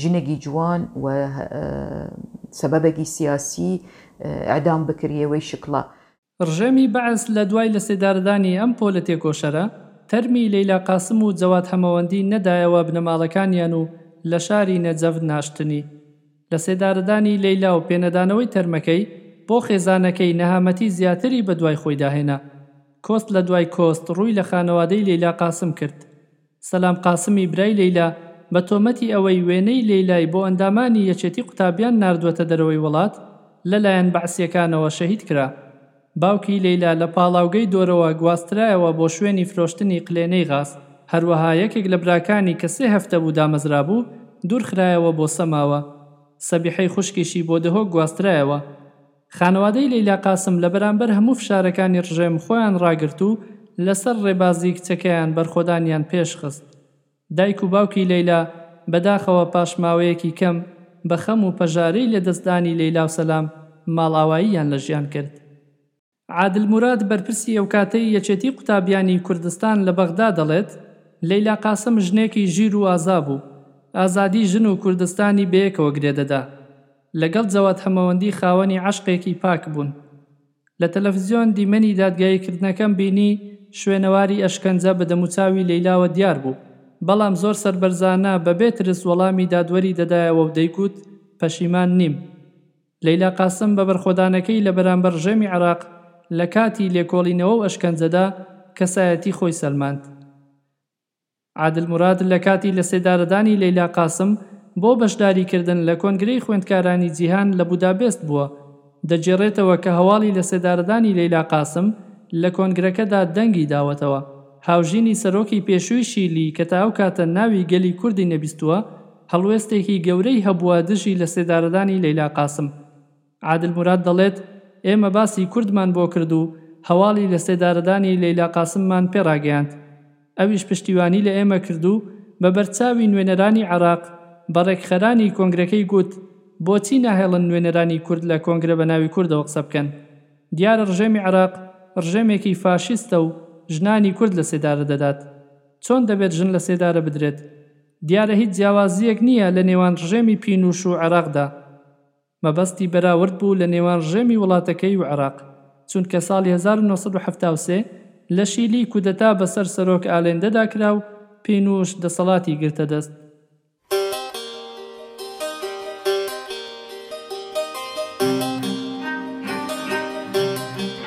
Speaker 5: ژنەگی جوان وە سەبەبەگی سیاسی ئیعدام بکریە وەی شکڵە.
Speaker 1: ڕژێمی بەعس لە دوای لەسێدارەدانی ئەم پۆلە تێکۆشەرە، تەرمی لەیلا قاسم و جەواد حەمەوەندی نەدایەوە بنەماڵەکانیان و لە شاری نەجەف ناشتنی. لە سێدارەدانی لەیلا و پێنەدانەوەی تەرمەکەی بۆ خێزانەکەی نەهامەتی زیاتری بە دوای خۆیدا هێنا. کۆست لە دوای کۆست ڕووی لە خانەوادەی لەیلا قاسم کرد. سەلام قاسمی برای لەیلا بە تۆمەتی ئەوەی وێنەی لەیلای بۆ ئەندامانی یەکێتی قوتابیان ناردووەتە دەرەوەی وڵات، لەلایەن بەعسییەکانەوە شەهید کرا. باوکی لەیلا لە پاڵاوگەی دۆرەوە گواسترایەوە بۆ شوێنی فرۆشتنی قلێنەی غاز. هەروەها یەکێک لە براکانی کە سێ هەفتە بوو دامەزرابوو، دوورخرایەوە بۆ سەماوە. سەبیحەی خوشکیشی بۆ دهۆک گواسترایەوە. خانەوادەی لەیلا قاسم لە بەرامبەر هەموو فشارەکانی ڕژێم خۆیان ڕاگرت و لەسەر ڕێبازی کچەکەیان بەرخۆدانیان پێشخست. دایک و باوکی لەیلا بەداخەوە پاش ماوەیەکی کەم بە خەم و پەژارەی لەدەستدانی لەیلا و سەلام ماڵئاواییان لە ژیان کرد. عادل موراد بەرپرسی ئەوکاتەی یەکێتی قوتابیانی کوردستان لە بەغدا دەڵێت، لەیلا قاسم ژنێکی ژیر و ئازا بوو، ئازادی ژن و کوردستانی بەیەکەوە گرێدەدا. لەگەڵ جەواد حەمەوەندی خاوەنی عەشقێکی پاک بوون. لە تەلەفزیۆن دیمەنی دادگاییکردنەکەم بینی، شوێنەواری ئەشکەنجە بە دەموچاوی لەیلاوە دیار بوو، بەڵام زۆر سەربەرزانە بەبێ ترس وەڵامی دادوەری دەدایەوە و دەیگوت پەشیمان نیم. لەیلا قاسم بە بەرخۆدانەکەی لە بەرامبەر ڕژێمی عێراق لە کاتی لێکۆڵینەوە و ئەشکەنجەدا کەسایەتی خۆی سەلماند. عادل موراد لە کاتی لەسێدارەدانی لەیلا قاسم بۆ بەشداریکردن لە کۆنگرەی خوێندکارانی جیهان لە بودابێست بووە. دەگێڕێتەوە کە هەواڵی لەسێدارەدانی لەیلا قاسم لە کۆنگرەکەدا دەنگی داوەتەوە. هاوژینی سەرۆکی پێشووی شیلی کە تا ئەو کاتە ناوی گەلی کوردی نەبیستووە، هەڵوێستێکی گەورەی هەبووە دژی لەسێدارەدانی لەیلا قاسم. عادل موراد دەڵێت، ئێمە باسی کوردمان بۆ کرد و هەواڵی لەسێدارەدانی لەیلا قاسممان پێ ڕاگەیاند. ئەویش پشتیوانی لە ئێمە کرد و بە بەرچاوی نوێنەرانی عێراق بە ڕێکخەرانی کۆنگرەکەی گوت، بۆچی ناهێڵن نوێنەرانی کورد لە کۆنگرە بە ناوی کوردەوە قسە بکەن؟ دیارە ڕژێمی عێراق ڕژێمێکی فاشیستە و ژنانی کورد لە سێدارە دەدات. چۆن دەبێت ژن لە سێدارە بدرێت؟ دیارە هیچ جیاوازییەک نییە لە نێوان ڕژێمی پینوش و عێراقدا. مەبەستی بەراورد بوو لە نێوان ڕژێمی وڵاتەکەی و عێراق، چونکە ساڵی هەزار و نۆ سەد و حەفتا و سێ لە شیلی کودەتا بەسەر سەرۆک ئالێندەدا کرا و پینوش دەسەڵاتی گرتە دەست.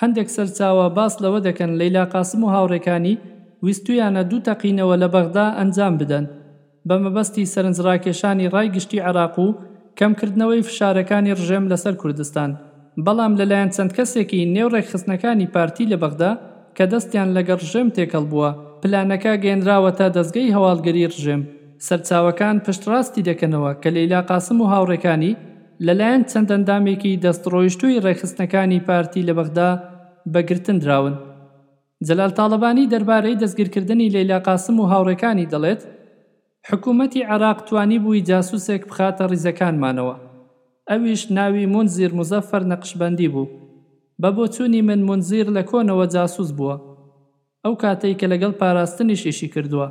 Speaker 1: هەندێک سەرچاوە باس لەوە دەکەن لەیلا قاسم و هاوڕێکانی ویستوویانە دوو تەقینەوە لە بەغدا ئەنجام بدەن بە مەبەستی سەرنجڕاکێشانی ڕای گشتی عێراق و کەمکردنەوەی فشارەکانی ڕژێم لەسەر کوردستان، بەڵام لەلایەن چەند کەسێکی نێو ڕێکخستنەکانی پارتی لە بەغدا کە دەستیان لەگەڵ ڕژێم تێکەڵ بووە، پلانەکە گەیەنراوەتە دەزگەی هەواڵگری ڕژێم. سەرچاوەکان پشتڕاستی دەکەنەوە کە لەیلا قاسم و هاوڕێکانی، لەلایەن چەند ئەندامێکی دەستڕۆیشتووی ڕێکخستنەکانی پارتی لە بەغدا بە گرتن دراون. جەلال تاڵەبانی دەربارەی دەستگیرکردنی لەیلا قاسم و هاوڕێکانی دەڵێت، حکومەتی عێراق توانیبووی جاسوسێک بخاتە ڕیزەکانمانەوە، ئەویش ناوی مونزیر موزەفەر نەقشبەندی بوو، بە بۆچوونی من مونزیر لە کۆنەوە جاسوس بووە. ئەو کاتەی کە لەگەڵ پاراستنیش ئیشی کردووە.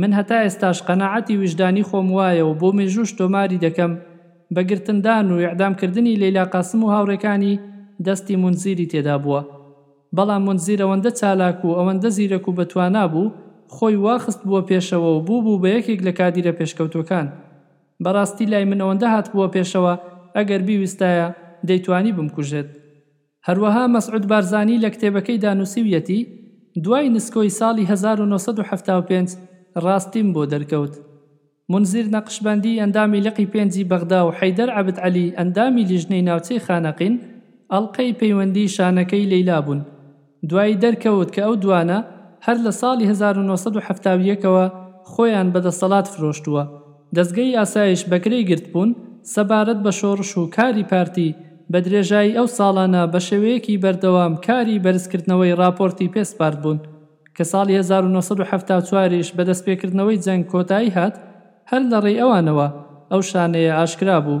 Speaker 1: من هەتا ئێستاش قەناعەتی ویژدانی خۆم وایە و بۆ مێژووش تۆماری دەکەم، بە گرتندان و ئیعدام کردنی لەیلا قاسم و هاوڕێکانی دەستی مونزیری تێدا بووە. بەڵام مونزیر ئەوەندە چالاک و ئەوەندە زیرەک و بەتوانا بوو، خۆی وا خستبووە پێشەوە و بووبوو بە یەکێک لە کادیرە پێشکەوتووەکان. بەڕاستی لای من ئەوەندە هاتبووە پێشەوە ئەگەر بیویستایە دەیتوانی بمکوژێت. هەروەها مەسعود بارزانی لە کتێبەکەیدا نووسیویەتی، دوای نسکۆی ساڵی هەزار و نۆ سەد و حەفتا و پێنج ڕاستیم بۆ دەرکەوت. مونزیر نەقشبەندی ئەندامی لقی پێنجی بەغدا و حەیدەر عەبد عەلی ئەندامی لیژنەی ناوچەی خانەقین ئەڵقەی پەیوەندیی شانەکەی لەیلا بوون. دوایی دەرکەوت کە ئەو دوانە هەر لە ساڵی هەزار و نۆ سەد و حەفتا و یەک ەوە خۆیان بە دەسەڵات فرۆشتووە. دەزگەی ئاسایش بەگرێی گرتبوون سەبارەت بە شۆڕش و کاری پارتی، بە درێژایی ئەو ساڵانە بە شێوەیەکی بەردەوام کاری بەرزکردنەوەی ڕاپۆرتی پێ سپاردبوون، کە ساڵی هەزار و نۆ سەد و حەفتا و چوار یش بە دەستپێکردنەوەی جەنگ کۆتایی هات، هەر لە ڕێی ئەوانەوە ئەو شانەیە ئاشکرا بوو.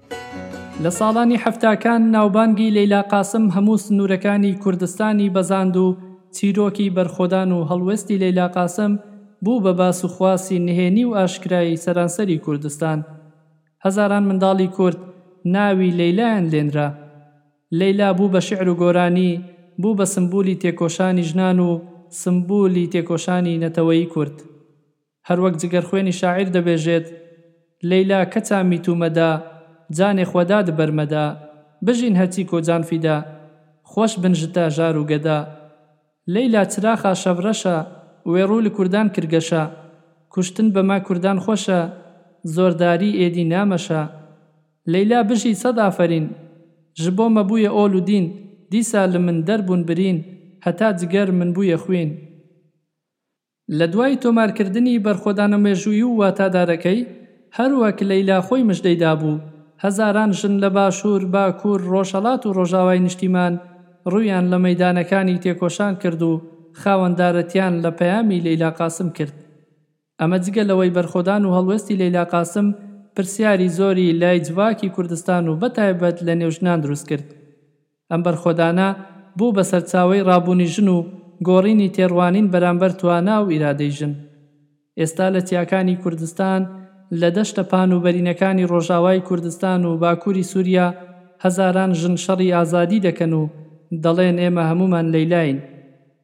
Speaker 1: لە ساڵانی حەفتاکان ناوبانگی لەیلا قاسم هەموو سنوورەکانی کوردستانی بەزاند و چیرۆکی بەرخۆدان و هەڵوێستی لەیلا قاسم بوو بە باس و خواسی نهێنی و ئاشکرای سەرانسەری کوردستان. هەزاران منداڵی کورد ناوی لەیلایان لێنرا. لەیلا بوو بە شیعر و گۆرانی، بوو بە سمبولی تێکۆشانی ژنان و سمبولی تێکۆشانی نەتەوەیی کورد. هەروەک جگەرخوێنی شاعیر دەبێژێت، لەیلا کەچا میتوو مەدە، جانێ خوەدا دبەر مەدە، بژین هەر چی کۆ جان فیدە، خوەش بن ژتە ژار و گەدە. لەیلا چراخا شەڤ رەشە، وێڕ و لە کوردان کرد گەشە، کوشتن بە مە کوردان خوەشە، زۆرداری ئێدی نامەشە. لەیلا بژیت سەد ئافەرین، ژ بۆ مە بویە ئۆل و دین، دیسا لە من دەر بوون برین، هەتا جگەر من بویە خوین. لە دوای تۆمارکردنی بەرخۆدانە مێژوویی و واتادارەکەی، هەر وەک لەیلا خۆی مژدەی دابوو، هەزاران ژن لە باشوور، باکوور، ڕۆژهەڵات و ڕۆژاوای نیشتیمان ڕوویان لە مەیدانەکانی تێکۆشان کرد و خاوەندارەتیان لە پەیامی لەیلا قاسم کرد. ئەمە جگە لەوەی بەرخۆدان و هەڵوێستی لەیلا قاسم پرسیاری زۆری لای جڤاکی کوردستان و بەتایبەت لە نێو ژنان دروست کرد. ئەم بەرخۆدانە بوو بە سەرچاوەی ڕابوونی ژن و گۆڕینی تێڕوانین بەرامبەر توانا و ئیرادەی ژن. ئێستا لە چیاکانی کوردستان، لە دەشتە پان و بەرینەکانی ڕۆژاوای کوردستان و باکووری سووریا هەزاران ژن شەڕی ئازادی دەکەن و دەڵێن ئێمە هەموومان لەیلاین.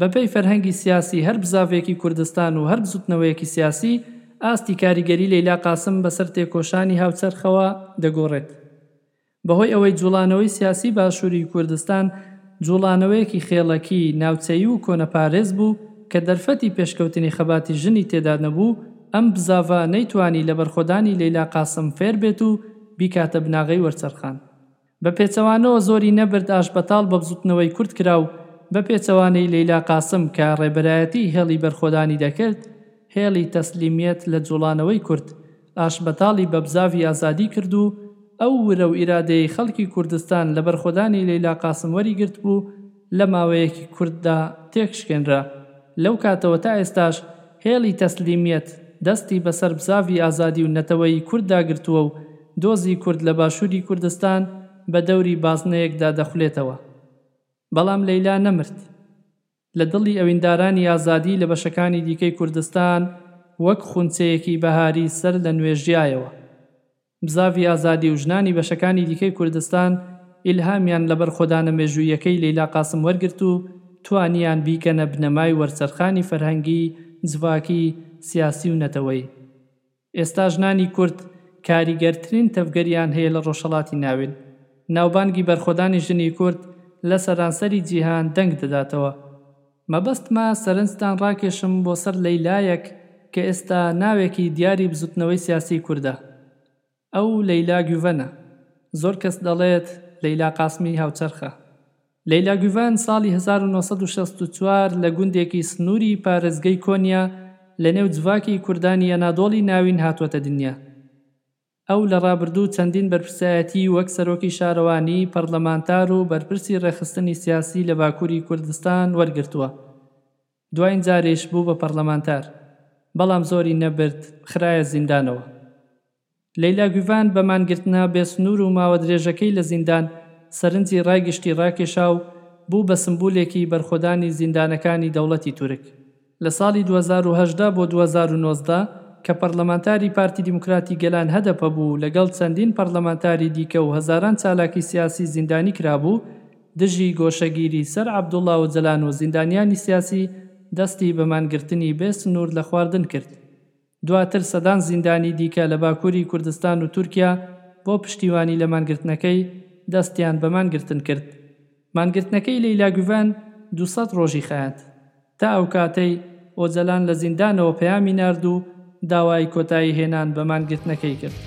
Speaker 1: بەپێی فەرهەنگی سیاسی هەر بزاڤێکی کوردستان و هەر بزوتنەوەیەکی سیاسی، ئاستی کاریگەری لەیلا قاسم بەسەر تێکۆشانی هاوچەرخەوە دەگۆڕێت. بەهۆی ئەوەی جوڵانەوەی سیاسی باشوری کوردستان جوڵانەوەیەکی خێڵەکی، ناوچەیی و کۆنەپارێز بوو کە دەرفەتی پێشکەوتنی خەباتی ژنی تێدا نەبوو، ئەم بزاڤە نەیتوانی لەبەرخۆدانی لەیلا قاسم فێربێت و بیکاتە بناغەی وەرچەرخان. بە پێچەوانەوە زۆری نەبرد ئاشبەتاڵ بە بزوتنەوەی کورد کرا و بە پێچەوانەی لەیلا قاسم کە ڕێبەرایەتی هێڵی بەرخۆدانی دەکرد، هێڵی تەسلیمیەت لە جوڵانەوەی کورد، ئاشبەتاڵی بە بزاڤی ئازادی کرد و ئەو ورە و ئیرادەیەی خەڵکی کوردستان لە بەرخۆدانی لەیلا قاسم وەریگرتبوو، لە ماوەیەکی کورتدا تێکشکێنرا. لەو کاتەوە تا ئێستاش هێڵی تەسلیمیەت دەستی بەسەر بزاڤی ئازادی و نەتەوەیی کورددا گرتووە و دۆزی کورد لە باشووری کوردستان بە دەوری بازنەیەکدا دەخولێتەوە. بەڵام لەیلا نەمرد. لە دڵی ئەویندارانی ئازادی لە بەشەکانی دیکەی کوردستان وەک خونچەیەکی بەهاری سەر لە نوێ ژیایەوە. بزاڤی ئازادی و ژنانی بەشەکانی دیکەی کوردستان ئیلهامیان لە بەرخۆدانە مێژووییەکەی لەیلا قاسم وەرگرت و توانیان بیکەنە بنەمای وەرچەرخانی فەرهەنگی، جڤاکی، سیاسی و نەتەوەیی. ئێستا ژنانی کورد کاریگەرترین تەڤگەریان هەیە لە ڕۆژهەڵاتی ناوین. ناوبانگی بەرخۆدانی ژنی کورد لە سەرانسەری جیهان دەنگ دەداتەوە. مەبەستمە سەرنجتان ڕاکێشم بۆ سەر لەیلایەک کە ئێستا ناوێکی دیاری بزوتنەوەی سیاسی کوردە. ئەو لەیلا گوڤەنە. زۆر کەس دەڵێت لەیلا قاسمی هاوچەرخە. لەیلا گوڤەن ساڵی هەزار و نۆ سەد و شەست و چوار لە گوندێکی سنوری پارێزگەی کۆنیا لە نێو جڤاکی کوردانی ئەنادۆڵی ناوین هاتوەتە دنیا. ئەو لە ڕابردوو چەندین بەرپرسایەتیی وەک سەرۆکی شارەوانی، پەرلەمانتار و بەرپرسی ڕێکخستنی سیاسی لە باکووری کوردستان وەرگرتووە. دواین جاریش بوو بە پەرلەمانتار، بەڵام زۆری نەبرد خرایە زیندانەوە. لەیلا گوڤان بە مانگرتنە بێسنوور و ماوە درێژەکەی لە زیندان سەرنجی ڕای گشتی ڕاکێشا و بوو بە سمبولێکی بەرخۆدانی زیندانەکانی دەوڵەتی تورک. لە ساڵی دوو هەزار و هەژدە بۆ دوو هەزار و نۆزدە کە پەڕلەمانتاری پارتی دیموکراتی گەلان، هەدەپە، بوو، لەگەڵ چەندین پەڕلەمانتاری دیکە و هەزاران چالاکی سیاسی زیندانی کرابوو، دژی گۆشەگیری سەر عەبدوڵا ئۆجەلان و زیندانیانی سیاسی، دەستی بە مانگرتنی بێ سنوور لە خواردن کرد. دواتر سەدان زیندانیی دیکە لە باکووری کوردستان و تورکیا بۆ پشتیوانی لە مانگرتنەکەی، دەستیان بە مانگرتن کرد. مانگرتنەکەی لەیلا گوڤەن دوو سەد ڕۆژی خایاند. تا ئەو کاتەی ئۆجەلان لە زیندانەوە پەیامی نارد و داوای کۆتایی هێنان
Speaker 2: بە مانگرتنەکەی کرد.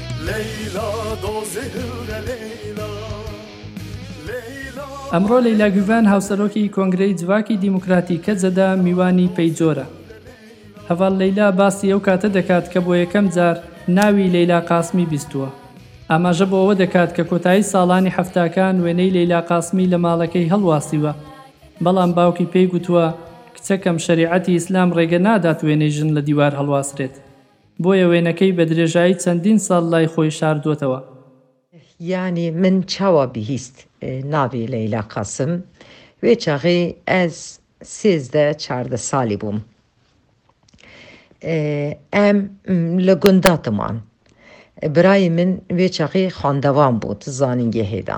Speaker 1: ئەمڕۆ لەیلا گوڤان هاوسەرۆکی کۆنگرەی جڤاکی دیموکراتی کەجەدا میوانی پەیجۆرە هەڤاڵ لەیلا باسی ئەو کاتە دەکات کە بۆ یەکەم جار ناوی لەیلا قاسمی بیستووە ئاماژە بۆ ئەوە دەکات کە کۆتایی ساڵانی حەفتاکان وێنەی لەیلا قاسمی لە ماڵەکەی هەڵواسیوە بەڵام باوکی پێی گوتووە کچەکەم شەریعەتی ئیسلام ڕێگە نادات وێنەی ژن لە دیوار هەڵواسرێت بۆیە وێنەکەی بە درێژایی چەندین ساڵ لای خۆی شاردووەتەوە.
Speaker 7: یانی من چاوا بیهیست ناوی لەیلا قاسم، وێ چاغی ئەز سێزدە چاردە سالی بووم. ئەم لە گوندا تمان. برای من وێ چاغی خواندەوام بوود زانینگێ هێدا.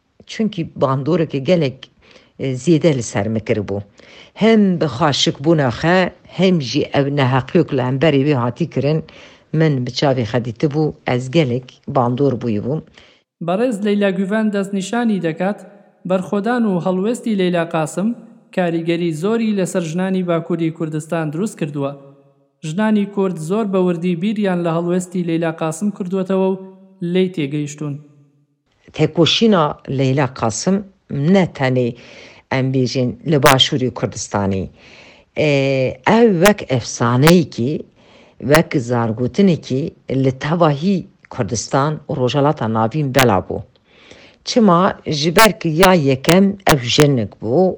Speaker 7: چونکی باندورەکە گەلەک زیدە لەسەر مکر بوو هەم بەخوا شک بووناخە هەمژی ئەو نەهەقیۆک لە ئەمبەری وێ هاتی کرن من بچاوی خەدیتە بوو ئەز گەلێک باندۆر بووی بووم.
Speaker 1: بەڕێز لەیلا گوڤەن دەستنیشانی دەکات، بەرخۆدان و هەڵوێستی لەیلا قاسم کاریگەری زۆری لەسەر ژنانی باکووری کوردستان دروست کردووە. ژنانی کورد زۆر بە وردی بیریان لە هەڵوێستی لەیلا قاسم کردووەتەوە و لێی تێگەیشتوون.
Speaker 7: تێکۆشینا لەیلا قاسم نە تەنێ ئەم بیژین لە باشووری کوردستانی ئەو وەک ئەفسانەیکی وەک زارگووتنێکی لە تەواهی کوردستان و ڕۆژەڵاتا ناڤین بەلا بوو چما ژبەر ک یا یەکەم ئەو ژنک بوو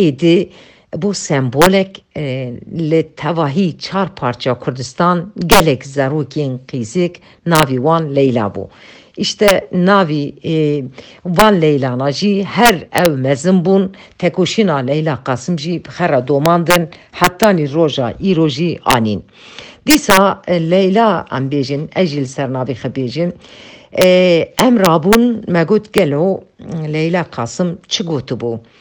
Speaker 7: ئیدی بۆ سەمبۆلێک لە تەڤاهی چار پارچە کوردستان گەلێک زەڕوکین قیزیک ناڤی وان لەیلا بوو. ئیشتە ناڤی وان لەیلانا ژی هەر ئەو مەزن بوون تەکۆشینا لەیلا قاسم ژی بخەڕە دۆماندن هەتانی ڕۆژا ئیرۆ ژی ئانین. دیسا لەیلا ئەم بێژن ئەژی لە سەر ناڤی خە بێژن ئەم ڕابوون مەگوت گەلۆ لەیلا قاسم چ گوتبوو؟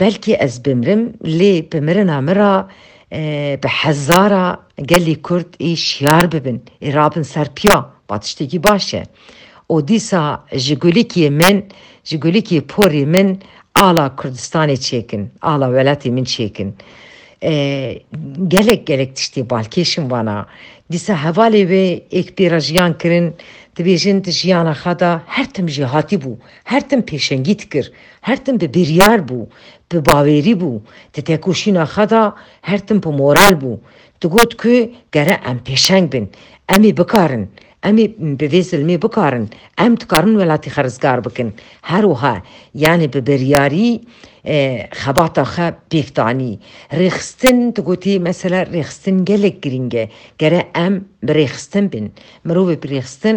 Speaker 7: بەلکێ ئەز بمرم لێ پە مرنا مرا بە حەزارا گەلی کورد ئی شیار ببن ئی رابن سەر پیا با تشتێکی باشە ئۆ دیسا ژ گولیکێ من ژ گولیکێ پۆرێ من ئالا کوردستانێ چێکن ئالا وەلاتێ من چێکن گەلێک گەلێک تشتێ بالکێشم وانا دیسا هەڤالێ وێ ئێک پێرە ژیان کرن دبێژن ژیانا خادا هەرتم ژێ هاتی بوو هەرتم پێشەنگی تکر، هەرتم بە بیریار بوو، پ باوێری بوو، ت تێکۆشینا خەدا، هەرتم پ مۆرال بوو، ت گوت ک گەرە ئەم پێشەنگ بن، ئەمی بکارن، ئەمی پ ڤێ زلمی بکارن، ئەم دکارن وەلاتی خە رزگار بکن، هەر وەها یانێ پ بریاری خەباتا خە پێک دانی. رێخستن، ت گوتی مەسەلە رێخستن گەلێک گرینگە، گەرە ئەم پ رێخستن بن، مرۆڤێ پ رێخستن،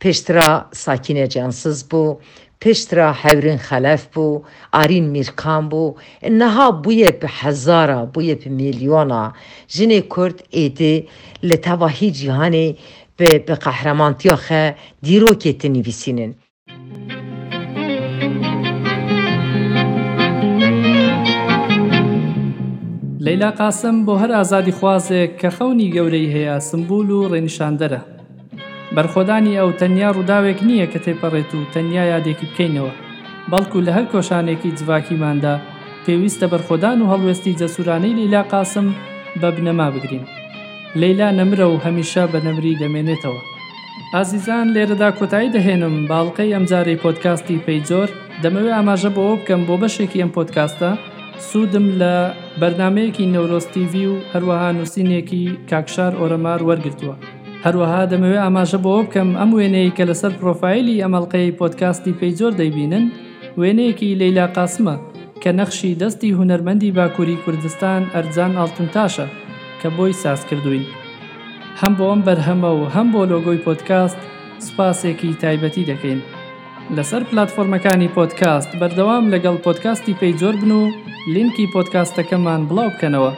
Speaker 7: پێشترا ساکینە جانسز بوو، پێشترا هەورین خەلەف بوو، ئارین میرکان بوو، ئنها بویە بە هەزارا، بویە بە میلیۆنا ژنێ کورد ئێدێ لە تەواهی جیهانێ بە بە قەهرەمانتیا خە دیرۆکێ تی نیویسینن.
Speaker 1: لەیلا قاسم، بۆ هەر ئازادیخوازێک کە خەونی گەورەی هەیە، سمبول و ڕێنیشاندەرە. بەرخۆدانی ئەو تەنیا ڕووداوێک نییە کە تێپەڕێت و تەنیا یادێکی بکەینەوە، بەڵکو لە هەر کۆشانێکی جڤاکیماندا پێویستە بەرخۆدان و هەڵوێستی جەسورانەی لەیلا قاسم بە بنەما بگرین. لەیلا نەمرە و هەمیشە بە نەمری دەمێنێتەوە. ئازیزان لێرەدا کۆتایی دەهێنم بە ئەڵقەی ئەمجارەی پۆدکاستی پەیجۆر، دەمەوێ ئاماژە بەوە بکەم بۆ بەشێکی ئەم پۆدکاستە سوودم لە بەرنامەیەکی نەورۆز تیڤی و هەروەها نووسینێکی کاک شار ئۆرەمار وەرگرتووە. هەروەها دەمەوێت ئاماژە بەوە بکەم ئەم وێنەیە کە لەسەر پرۆفایلی ئەم ئەڵلقەی پۆدکاستی پێی زۆر دەیبینن وێنەیەکی لەیلا قاسمە کە نەخشی دەستی هونەرمەندی باکووری کوردستان ئەرجان ئاڵتونتاشە کە بۆی ساز کردووین هەم بۆ ئەم بەرهەمە و هەم بۆ لۆگۆی پۆدکاست سوپاسێکی تایبەتی دەکەین. لەسەر پلاتفۆرمەکانی پۆدکاست بەردەوام لەگەڵ پۆدکاستی پەیجۆر بن و لینکی پۆدکاستەکەمان بڵاو بکەنەوە،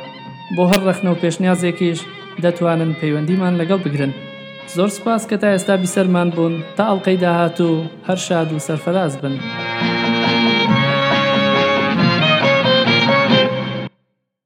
Speaker 1: بۆ هەر ڕەخنە و پێشنیازێکیش دەتوانن پەیوەندیمان لەگەڵ بگرن. زۆر سوپاس کە تا ئێستا بیسەرمان بوون، تا ئەڵقەی داهاتوو هەر شاد و سەرفەراز بن.